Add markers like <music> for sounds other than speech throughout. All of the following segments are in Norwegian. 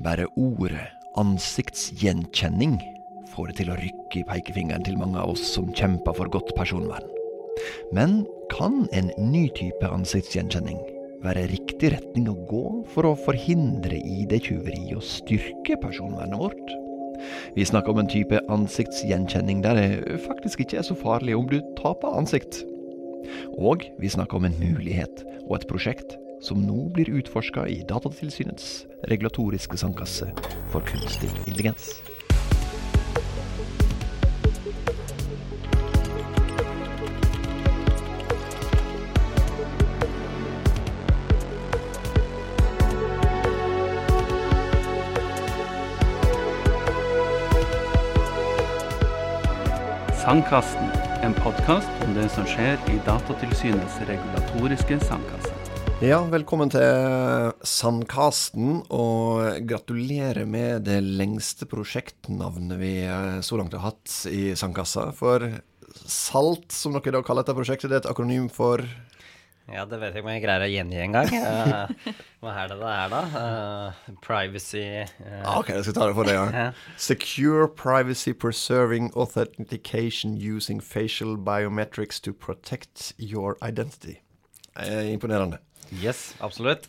Bare ordet ansiktsgjenkjenning får det til å rykke i pekefingeren til mange av oss som kjemper for godt personvern. Men kan en ny type ansiktsgjenkjenning være riktig retning å gå for å forhindre ID-tyveri og styrke personvernet vårt? Vi snakker om en type ansiktsgjenkjenning der det faktisk ikke er så farlig om du taper ansikt. Og vi snakker om en mulighet og et prosjekt som nå blir utforska i Datatilsynets regulatoriske sandkasse for kunstig intelligens. Sandkasten, en podkast om det som skjer i Datatilsynets regulatoriske sandkasse. Ja, velkommen til Sandkasten, og gratulerer med det lengste prosjektnavnet vi eh, så langt har hatt i Sandkassa. For SALT, som dere da kaller dette prosjektet, det er et akronym for Ja, det vet jeg ikke om jeg greier å gjengi engang. Uh, <laughs> hva er det det er, da? Uh, privacy uh, Ok, jeg skal ta det for deg. Ja. Secure privacy preserving authentication using facial biometrics to protect your identity. Eh, imponerende. Yes, absolutt.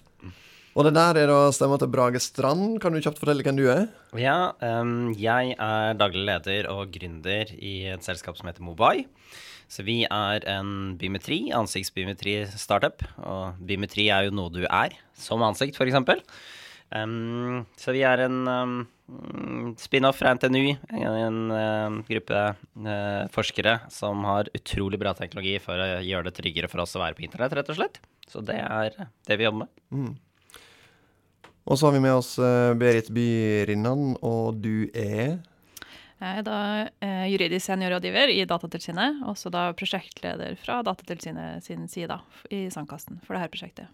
Og det der er da stemma til Brage Strand. Kan du kjapt fortelle hvem du er? Ja, um, jeg er daglig leder og gründer i et selskap som heter Mobai. Så vi er en biometri, ansiktsbiometri-startup. Og biometri er jo noe du er, som ansikt, f.eks. Um, så vi er en um, spin-off fra NTNU, en, en gruppe uh, forskere som har utrolig bra teknologi for å gjøre det tryggere for oss å være på internett, rett og slett. Så det er det vi jobber med. Og så har vi med oss eh, Berit Byrinnan, og du er Jeg er da eh, juridisk seniorrådgiver i Datatilsynet, og så da prosjektleder fra Datatilsynet sin side da, i Sandkasten for dette prosjektet.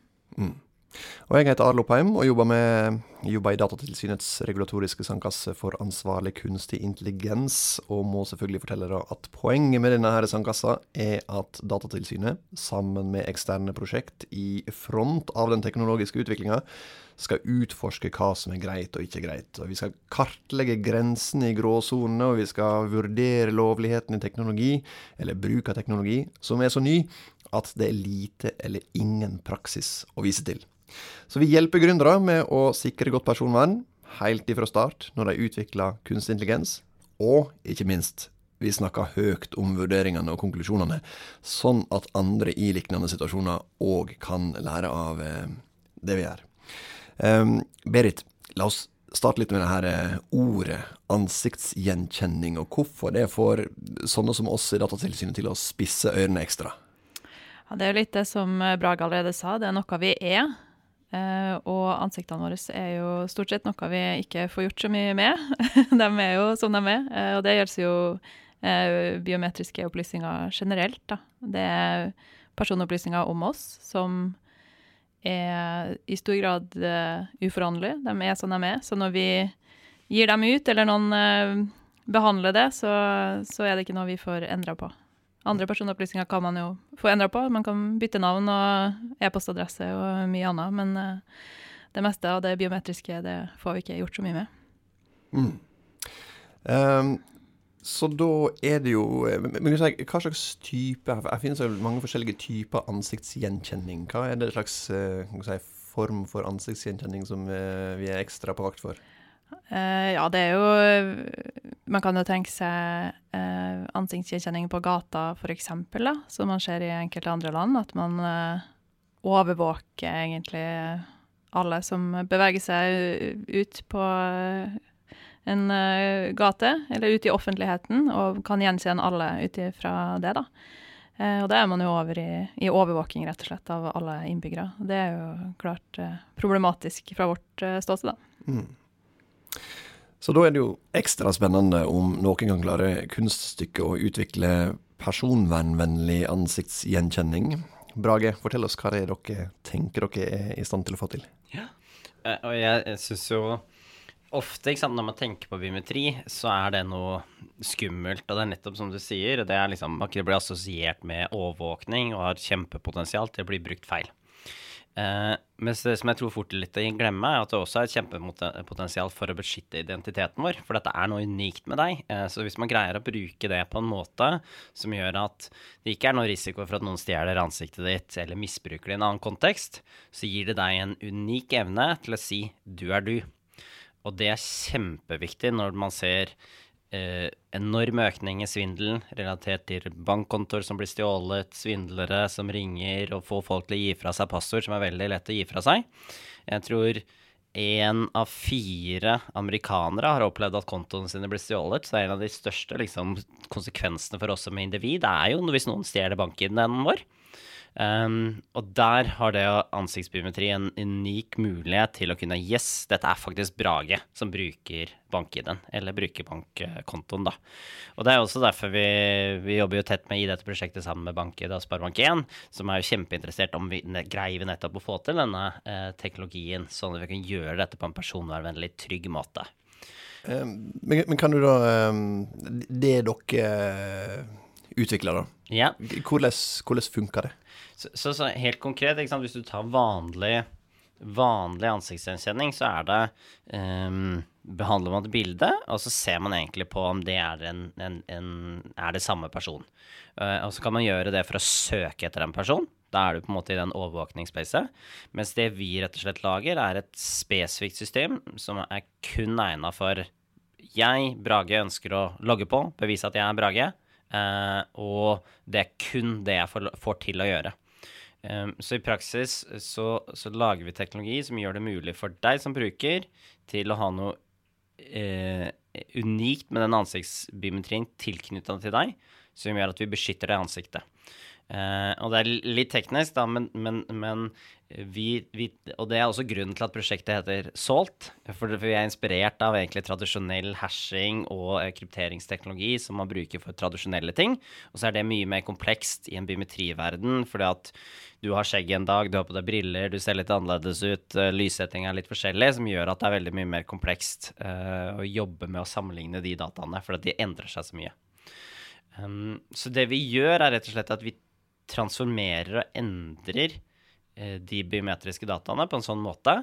Og jeg heter Arlo Peim og jobber, med, jobber i Datatilsynets regulatoriske sandkasse for ansvarlig kunstig intelligens, og må selvfølgelig fortelle deg at poenget med denne her sandkassa er at Datatilsynet, sammen med eksterne prosjekt i front av den teknologiske utviklinga, skal utforske hva som er greit og ikke greit. Og vi skal kartlegge grensene i gråsonene, og vi skal vurdere lovligheten i teknologi, eller bruk av teknologi, som er så ny at det er lite eller ingen praksis å vise til. Så vi hjelper gründere med å sikre godt personvern helt ifra start, når de utvikler kunstig intelligens, og ikke minst, vi snakker høyt om vurderingene og konklusjonene, sånn at andre i lignende situasjoner òg kan lære av eh, det vi gjør. Um, Berit, la oss starte litt med det her eh, ordet ansiktsgjenkjenning, og hvorfor det får sånne som oss i Datatilsynet til å spisse ørene ekstra. Ja, det er jo litt det som eh, Brage allerede sa, det er noe vi er. Eh, og ansiktene våre er jo stort sett noe vi ikke får gjort så mye med. <laughs> de er jo som de er, eh, og det gjelder jo eh, biometriske opplysninger generelt. Da. Det er personopplysninger om oss som er i stor grad uforanderlige. De er som de er. Så når vi gir dem ut, eller noen eh, behandler det, så, så er det ikke noe vi får endra på. Andre personopplysninger kan man jo få endra på. Man kan bytte navn og e-postadresse og mye annet, men eh, det meste av det biometriske det får vi ikke gjort så mye med. Um, så da er det jo eh, men si, Hva slags type Det finnes jo mange forskjellige typer ansiktsgjenkjenning. Hva er det slags eh, si, form for ansiktsgjenkjenning som vi er ekstra på vakt for? Uh, ja, det er jo Man kan jo tenke seg eh, ansiktsgjenkjenning på gata, eksempel, som man ser i enkelte andre land. At man eh, overvåker egentlig alle som beveger seg ut på eh, en eh, gate, eller ut i offentligheten, og kan gjenkjenne alle ut ifra det, da. Og da er man jo over i, i overvåking, rett og slett, av alle innbyggere. Det er jo klart problematisk fra vårt ståsted, da. Så da er det jo ekstra spennende om noen kan klare kunststykket å utvikle personvernvennlig ansiktsgjenkjenning. Brage, fortell oss hva det er dere tenker dere er i stand til å få til. Ja, og jeg, synes jo ofte, sant, når man tenker på biometri, så er det noe skummelt. Og det er nettopp som du sier, det er liksom, det blir assosiert med overvåkning og har kjempepotensial til å bli brukt feil. Eh, mens det som jeg tror fort litt glemmer, er at det også er et kjempepotensial for å beskytte identiteten vår. For dette er noe unikt med deg. Eh, så hvis man greier å bruke det på en måte som gjør at det ikke er noe risiko for at noen stjeler ansiktet ditt eller misbruker det i en annen kontekst, så gir det deg en unik evne til å si 'du er du'. Og det er kjempeviktig når man ser eh, enorm økning i svindelen relatert til bankkontoer som blir stjålet, svindlere som ringer og får folk til å gi fra seg passord, som er veldig lett å gi fra seg. Jeg tror én av fire amerikanere har opplevd at kontoene sine blir stjålet. Så en av de største liksom, konsekvensene for oss som individ er jo hvis noen stjeler bank-ID-en vår. Um, og der har det ansiktsbiometri en unik mulighet til å kunne Yes, dette er faktisk Brage som bruker bank-ID-en, eller bruker bankkontoen, da. Og det er også derfor vi, vi jobber jo tett med i dette prosjektet sammen med BankID og Sparebank1, som er jo kjempeinteressert om vi greier vi nettopp å få til denne eh, teknologien, sånn at vi kan gjøre dette på en personvernvennlig, trygg måte. Men, men, kan du da Det dere utvikler, da. Ja. Hvordan, hvordan funker det? Så, så, så helt konkret, hvis du tar vanlig, vanlig ansiktsgjenkjenning, så er det um, Behandler man et bilde, og så ser man egentlig på om det er, en, en, en, er det samme person. Uh, og så kan man gjøre det for å søke etter en person. Da er du på en måte i den overvåkningsspacet. Mens det vi rett og slett lager, er et spesifikt system som er kun egna for jeg, Brage, ønsker å logge på, bevise at jeg er Brage. Uh, og det er kun det jeg får, til å gjøre. Så i praksis så, så, lager vi teknologi som gjør det mulig for deg som bruker til å ha noe uh, unikt med den ansiktsbiometrien tilknytta til deg, som gjør at vi beskytter det ansiktet. Uh, og det er litt teknisk, da, men, men, men vi, vi, Og det er også grunnen til at prosjektet heter Salt. For vi er inspirert av egentlig tradisjonell hashing og krypteringsteknologi som man bruker for tradisjonelle ting. Og så er det mye mer komplekst i en biometriverden, fordi at du har skjegg en dag, du har på deg briller, du ser litt annerledes ut, uh, lyssetting er litt forskjellig, som gjør at det er veldig mye mer komplekst uh, å jobbe med å sammenligne de dataene, fordi de endrer seg så mye. Um, så det vi gjør, er rett og slett at vi transformerer og endrer eh, de biometriske dataene på en sånn måte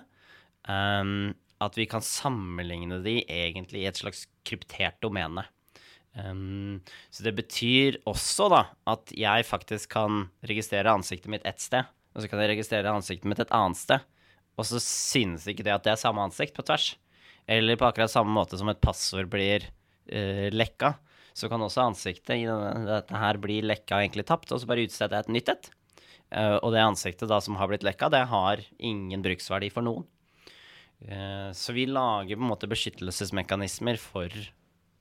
um, at vi kan sammenligne de egentlig i et slags kryptert domene. Um, så det betyr også da at jeg faktisk kan registrere ansiktet mitt ett sted, og så kan jeg registrere ansiktet mitt et annet sted, og så synes ikke det at det er samme ansikt på tvers. Eller på akkurat samme måte som et passord blir uh, lekka så kan også ansiktet i denne, dette her bli lekka og egentlig tapt, og så bare utstede et nytt et. Uh, og det ansiktet da som har blitt lekka, det har ingen bruksverdi for noen. Uh, så vi lager på en måte beskyttelsesmekanismer for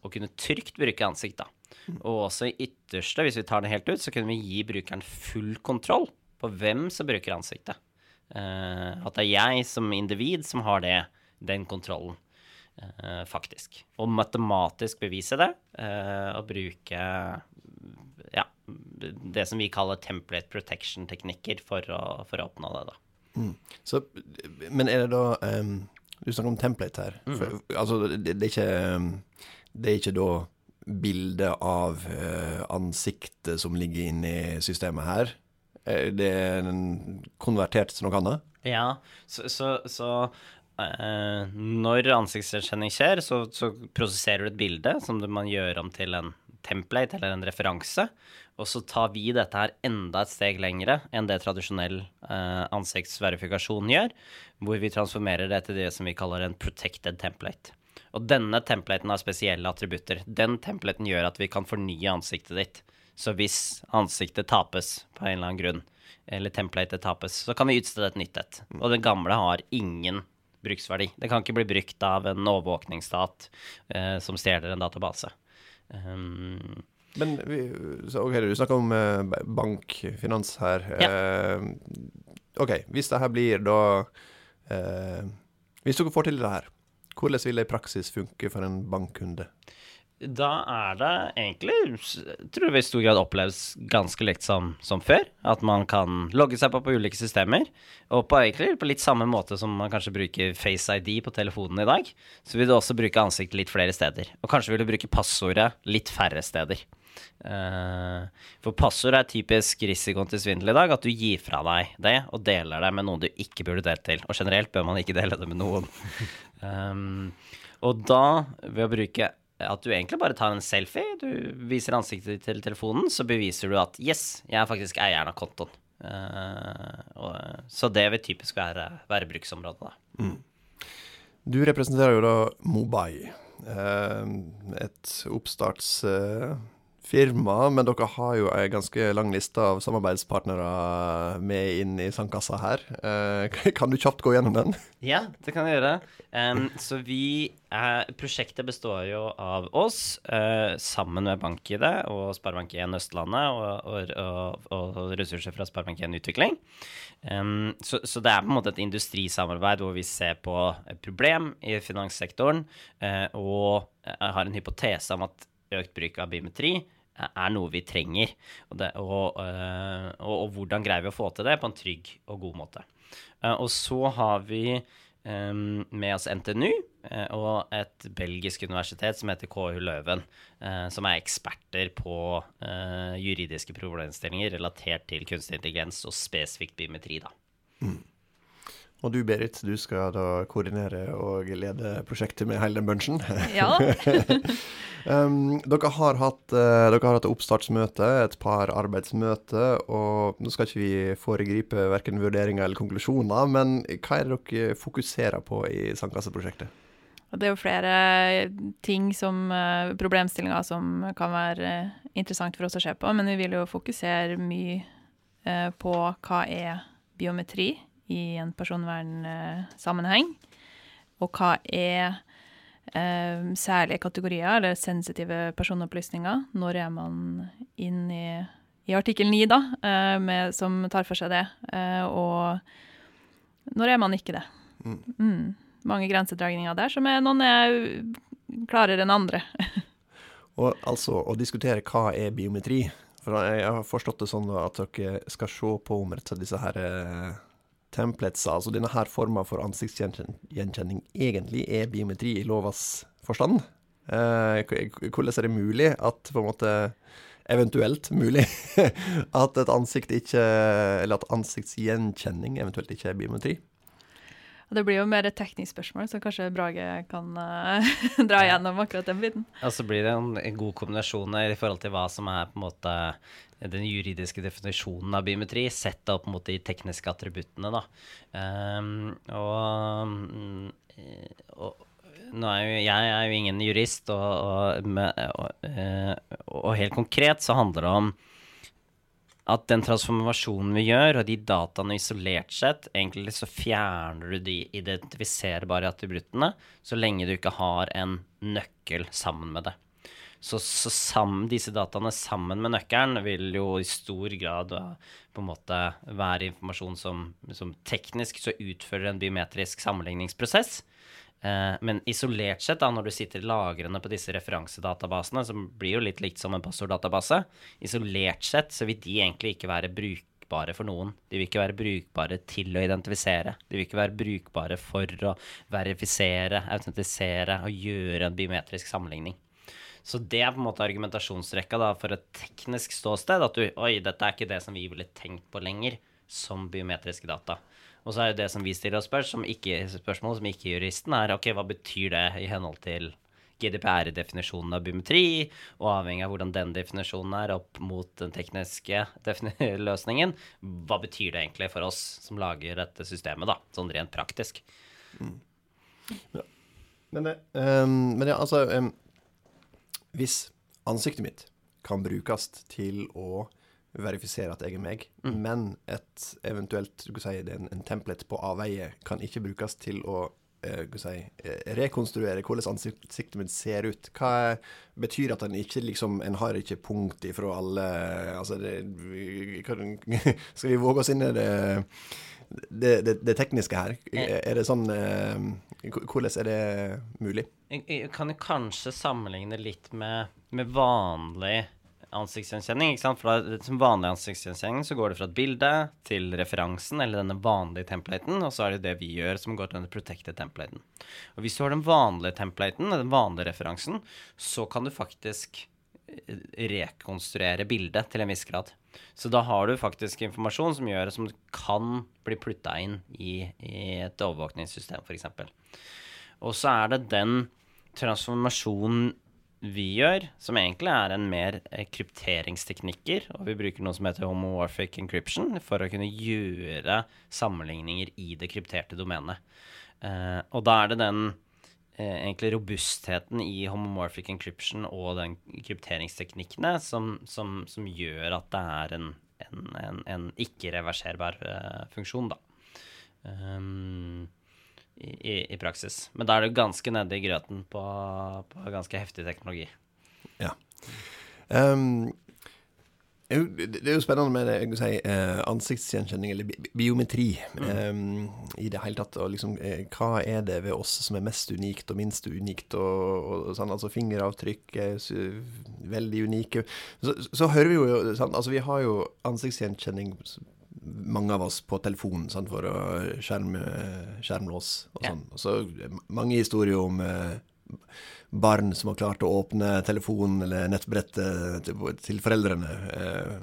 å kunne trygt bruke ansikt, da. Og også i ytterste, hvis vi tar det helt ut, så kunne vi gi brukeren full kontroll på hvem som bruker ansiktet. Uh, at det er jeg som individ som har det, den kontrollen. Faktisk. Og matematisk bevise det, og bruke det som vi kaller template protection-teknikker for, for, å oppnå det. da. Mm. Så, men er det da um, Du snakker om template her. Mm. For, altså, det, det, er ikke, det er ikke da bilde av uh, ansiktet som ligger inne i systemet her? Det er konvertert til noe annet? Ja, så, så, så Uh, når ansiktsgjenkjenning skjer, så, så, prosesserer du et bilde som man gjør om til en template eller en referanse. Og så tar vi dette her enda et steg lengre enn det tradisjonell eh, ansiktsverifikasjon gjør, hvor vi transformerer det til det som vi kaller en protected template. Og denne templaten har spesielle attributter. Den templaten gjør at vi kan fornye ansiktet ditt. Så hvis ansiktet tapes på en eller annen grunn, eller templatet tapes, så kan vi utstede et nytt et. Og den gamle har ingen bruksverdi. Det kan ikke bli brukt av en overvåkningsstat eh, som stjeler en database. Um, men vi, så, ok, du snakker om eh, bank, her. Ja. Eh, ok, hvis det her blir da eh, Hvis dere får til det her, hvordan vil det i praksis funke for en bankkunde? Da er det egentlig, tror jeg i stor grad oppleves ganske likt som, som, før. At man kan logge seg på på ulike systemer. Og på, egentlig, på litt samme måte som man kanskje bruker Face ID på telefonen i dag, så vil du også bruke ansiktet litt flere steder. Og kanskje vil du bruke passordet litt færre steder. Uh, for passord er typisk risikoen til svindel i dag, at du gir fra deg det og deler det med noen du ikke burde delt til. Og generelt bør man ikke dele det med noen. um, <laughs> og da, ved å bruke at du egentlig bare tar en selfie, du viser ansiktet til telefonen, så beviser du at yes, jeg er faktisk eieren av kontoen. Uh, og, så det vil typisk være, være bruksområdet, da. Mm. Du representerer jo da Mobai, uh, et oppstarts... Firma, men dere har jo ei ganske lang liste av samarbeidspartnere med inn i sandkassa her. Eh, <laughs> kan du kjapt gå gjennom den? Ja, det kan jeg gjøre. Um, så vi er, Prosjektet består jo av oss uh, sammen med BankID og Sparebank1 Østlandet og, og, og, og, ressurser fra Sparebank1 Utvikling. Um, så, så, det er på en måte et industrisamarbeid hvor vi ser på et problem i finanssektoren uh, og har en hypotese om at økt bruk av biometri er noe vi trenger. Og, det, og, øh, og, og, hvordan greier vi å få til det på en trygg og god måte. Uh, og så har vi med oss NTNU og et belgisk universitet som heter KU Løven, som er eksperter på juridiske problemstillinger relatert til kunstig intelligens og spesifikt biometri. da. Mm. Og du Berit, du skal da koordinere og lede prosjektet med hele den bunchen. <laughs> Ja. <laughs> um, dere, har hatt, uh, dere har hatt oppstartsmøte, et par arbeidsmøter, og nå skal ikke vi foregripe verken vurderinger eller konklusjoner, men hva er det dere fokuserer på i Sandkasseprosjektet? Det er jo flere ting som uh, problemstillinger som kan være uh, interessant for oss å se på, men vi vil jo fokusere mye på hva er biometri i en personvernsammenheng. Og hva er eh, særlige kategorier eller sensitive personopplysninger? Når er man inn i, i artikkel 9, da, eh, med, som tar for seg det? Eh, og når er man ikke det? Mm. Mm. Mange grensedragninger der, som er, noen er klarere enn andre. <laughs> og altså, å diskutere hva er biometri For jeg har forstått det sånn at dere skal se på om disse her eh, templates, altså denne her forma for ansiktsgjenkjenning, egentlig er biometri i lovas forstand? Eh, hvordan er det mulig at på en måte Eventuelt mulig <laughs> at et ansikt ikke Eller at ansiktsgjenkjenning eventuelt ikke er biometri? Det blir jo mer et teknisk spørsmål, så kanskje Brage kan uh, <laughs> dra igjennom akkurat den biten. Og så blir det en, en, god kombinasjon i forhold til hva som er på en måte den juridiske definisjonen av biometri, sett opp mot de tekniske attributtene. Da. Um, og, mm, og, er jo, jeg er jo ingen jurist, og, og, eh, og, helt konkret så handler det om at den transformasjonen vi gjør, og de dataene isolert sett, egentlig så fjerner du de identifiserbare attributtene så lenge du ikke har en nøkkel sammen med det. Så, så sammen, disse dataene sammen med nøkkelen vil jo i stor grad på en måte være informasjon som, som teknisk så utfører en biometrisk sammenligningsprosess. Eh, men isolert sett, da, når du sitter lagrende på disse referansedatabasene, som blir jo litt likt som en passorddatabase, isolert sett så vil de egentlig ikke være brukbare for noen. De vil ikke være brukbare til å identifisere. De vil ikke være brukbare for å verifisere, autentisere og gjøre en biometrisk sammenligning. Så det er på en måte argumentasjonsrekka da, for et teknisk ståsted. At du Oi, dette er ikke det som vi ville tenkt på lenger, som biometriske data. Og så er jo det som vi stiller oss spør, som ikke, spørsmål som ikke juristen, er ok, hva betyr det i henhold til GDPR-definisjonen av biometri, og avhengig av hvordan den definisjonen er opp mot den tekniske <laughs> løsningen, hva betyr det egentlig for oss som lager dette systemet, da, sånn rent praktisk? Mm. Ja. Men, um, men, ja, altså um, hvis ansiktet mitt kan brukes til å verifisere at jeg er meg, mm. men et eventuelt kan si, en, en template på avveie kan ikke brukes til å uh, si, eh, rekonstruere hvordan ansiktet mitt ser ut. Hva betyr at en ikke liksom En har ikke punkt ifra alle Altså, det, <laughs> Skal vi våge oss inn i det, det, det, tekniske her? Er det sånn Hvordan er det mulig? Jeg kan jo kanskje sammenligne litt med, med vanlig ansiktsgjenkjenning. ikke sant? For da, Som vanlig ansiktsgjenkjenning så går det fra et bilde til referansen, eller denne vanlige templaten, og så er det det vi gjør, som går til denne protected templaten. Og Hvis du har den vanlige templaten, den vanlige referansen, så kan du faktisk rekonstruere bildet til en viss grad. Så da har du faktisk informasjon som gjør som kan bli plutta inn i, i et overvåkningssystem, f.eks. Og så er det den transformasjonen vi gjør, som egentlig er en mer eh, krypteringsteknikker, og vi bruker noe som heter homomorphic encryption for å kunne gjøre sammenligninger i det krypterte domenet. Eh, og da er det den eh, egentlig robustheten i homomorphic encryption og den krypteringsteknikkene som, som, som gjør at det er en, en, en, en ikke-reverserbar funksjon, da. Um, i, i, praksis. Men da er du ganske nede i grøten på, på ganske heftig teknologi. Ja. Um, det er jo spennende med det, si, eh, ansiktsgjenkjenning, eller biometri, mm. um, i det hele tatt. Og liksom, eh, hva er det ved oss som er mest unikt og minst unikt? Og, og sånn, altså Fingeravtrykk er veldig unike. Så, så hører vi jo sånn, altså Vi har jo ansiktsgjenkjenning mange av oss på telefonen sant, for å skjerme skjermlås og sånn. Ja. så mange historier om eh, barn som har klart å åpne telefonen eller nettbrettet til, til foreldrene. Eh,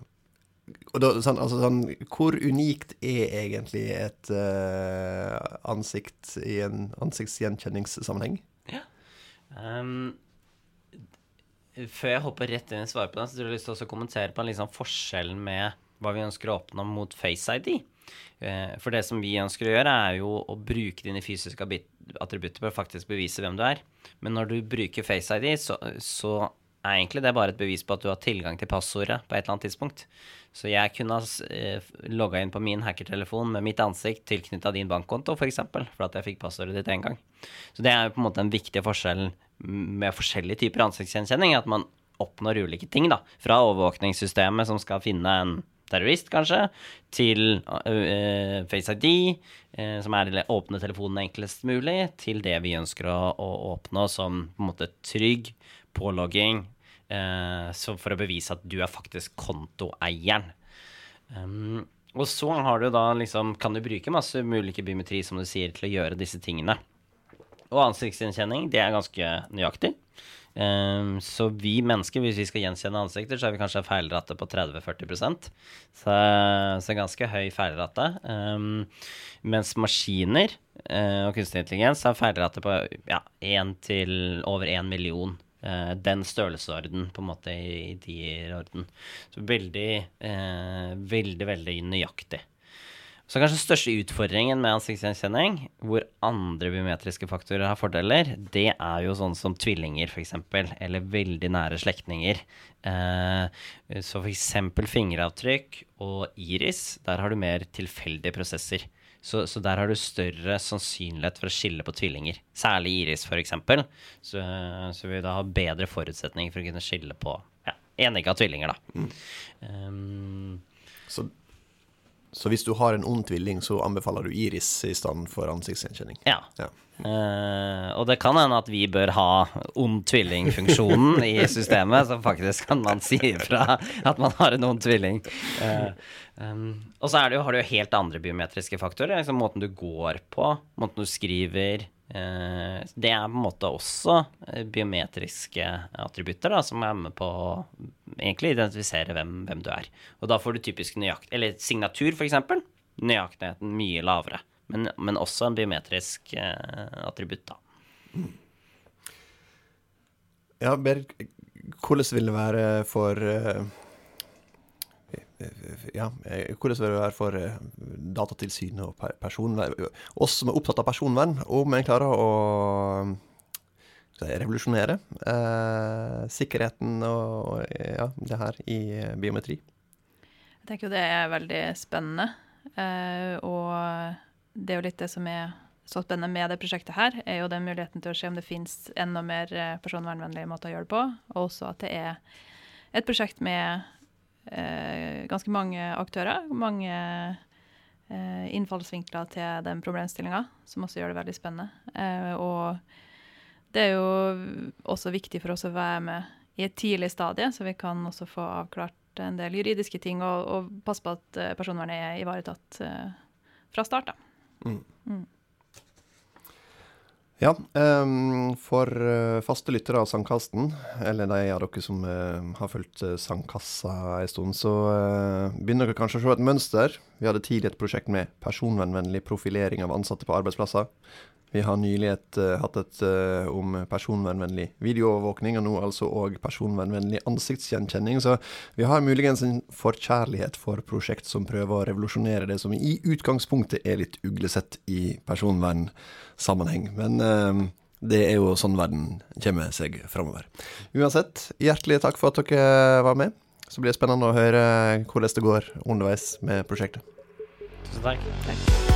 og da, sånn, altså, sånn, hvor unikt er egentlig et eh, ansikt i en ansiktsgjenkjenningssammenheng? Ja. Um, før jeg hopper rett inn i svaret på den, så tror jeg lyst til å kommentere på liksom forskjellen med hva vi ønsker å oppnå mot FaceID. Eh, for det som vi ønsker å gjøre, er jo å bruke dine fysiske attributter for å faktisk bevise hvem du er. Men når du bruker FaceID, så, så er egentlig det bare et bevis på at du har tilgang til passordet på et eller annet tidspunkt. Så jeg kunne ha eh, logga inn på min hackertelefon med mitt ansikt tilknytta din bankkonto, f.eks., for, eksempel, for at jeg fikk passordet ditt én gang. Så det er jo på en måte en viktig forskjell med forskjellige typer ansiktsgjenkjenning, at man oppnår ulike ting, da. Fra overvåkningssystemet som skal finne en terrorist, kanskje, til uh, Face ID, uh, som er å åpne telefonen enklest mulig, til det vi ønsker å, å åpne som på en måte trygg pålogging, uh, for å bevise at du er faktisk kontoeieren. Um, og så har du da liksom, kan du bruke masse ulike biometri, som du sier, til å gjøre disse tingene. Og ansiktsgjenkjenning, det er ganske nøyaktig. Um, så vi mennesker, hvis vi skal gjenkjenne ansikter, så er vi kanskje feilrate på 30-40% så, så ganske høy feilrate. Um, mens maskiner uh, og kunstig intelligens har feilrate på ja, 1 til over 1 million. Uh, den størrelsesorden, på en måte, i, i de orden. Så veldig, uh, veldig, veldig nøyaktig. Så kanskje den største utfordringen med ansiktsgjenkjenning, hvor andre biometriske faktorer har fordeler, det er jo sånn som tvillinger, f.eks., eller veldig nære slektninger. Eh, så f.eks. fingeravtrykk og iris, der har du mer tilfeldige prosesser. Så, så, der har du større sannsynlighet for å skille på tvillinger. Særlig iris, f.eks. Så, så vil da ha bedre forutsetninger for å kunne skille på ja, enegga tvillinger, da. Mm. Um, så så hvis du har en ond tvilling, så anbefaler du iris i stedet for ansiktsgjenkjenning? Ja. ja. Uh, og det kan hende at vi bør ha ond tvilling-funksjonen i systemet, så faktisk kan man si ifra at man har en ond tvilling. Uh, um, og så jo, har du jo helt andre biometriske faktorer. Liksom måten du går på, måten du skriver, det er på en måte også eh, biometriske attributter da, som er med på å egentlig identifisere hvem, hvem du er. Og da får du typisk nøyakt... Eller signatur, f.eks. Nøyaktigheten mye lavere. Men, men, også en biometrisk eh, attributt, da. Ja, Berit, hvordan vil det være for ja, eh, hvordan vil det være for eh, Datatilsynet og personvern, oss som er opptatt av personvern, om en klarer å revolusjonere eh, sikkerheten og ja, det her i biometri? Jeg tenker jo det er veldig spennende. Eh, og det er jo litt det som er så spennende med det prosjektet her, er jo den muligheten til å se om det finnes enda mer eh, personvernvennlige måter å gjøre det på, og også at det er et prosjekt med eh, ganske mange aktører. Mange eh, innfallsvinkler til den problemstillinga, som også gjør det veldig spennende. Eh, og det er jo også viktig for oss å være med i et tidlig stadie, så vi kan også få avklart en del juridiske ting og, og passe på at eh, personvernet er ivaretatt eh, fra start. da. Mm. Mm. Ja, um, for uh, faste lyttere av Sandkasten, eller de av dere som uh, har fulgt uh, Sandkassa en stund, så begynner dere kanskje å se et mønster. Vi hadde tidlig et prosjekt med personvernvennlig profilering av ansatte på arbeidsplasser. Vi har nylig et, hatt et om personvernvennlig videoovervåkning, og nå altså òg personvernvennlig ansiktsgjenkjenning. Så vi har muligens en forkjærlighet for prosjekt som prøver å revolusjonere det som i utgangspunktet er litt uglesett i personvernsammenheng. Men det er jo sånn verden kommer seg framover. Uansett, hjertelig takk for at dere var med. Så blir det spennende å høre hvordan det går underveis med prosjektet. Tusen takk. takk.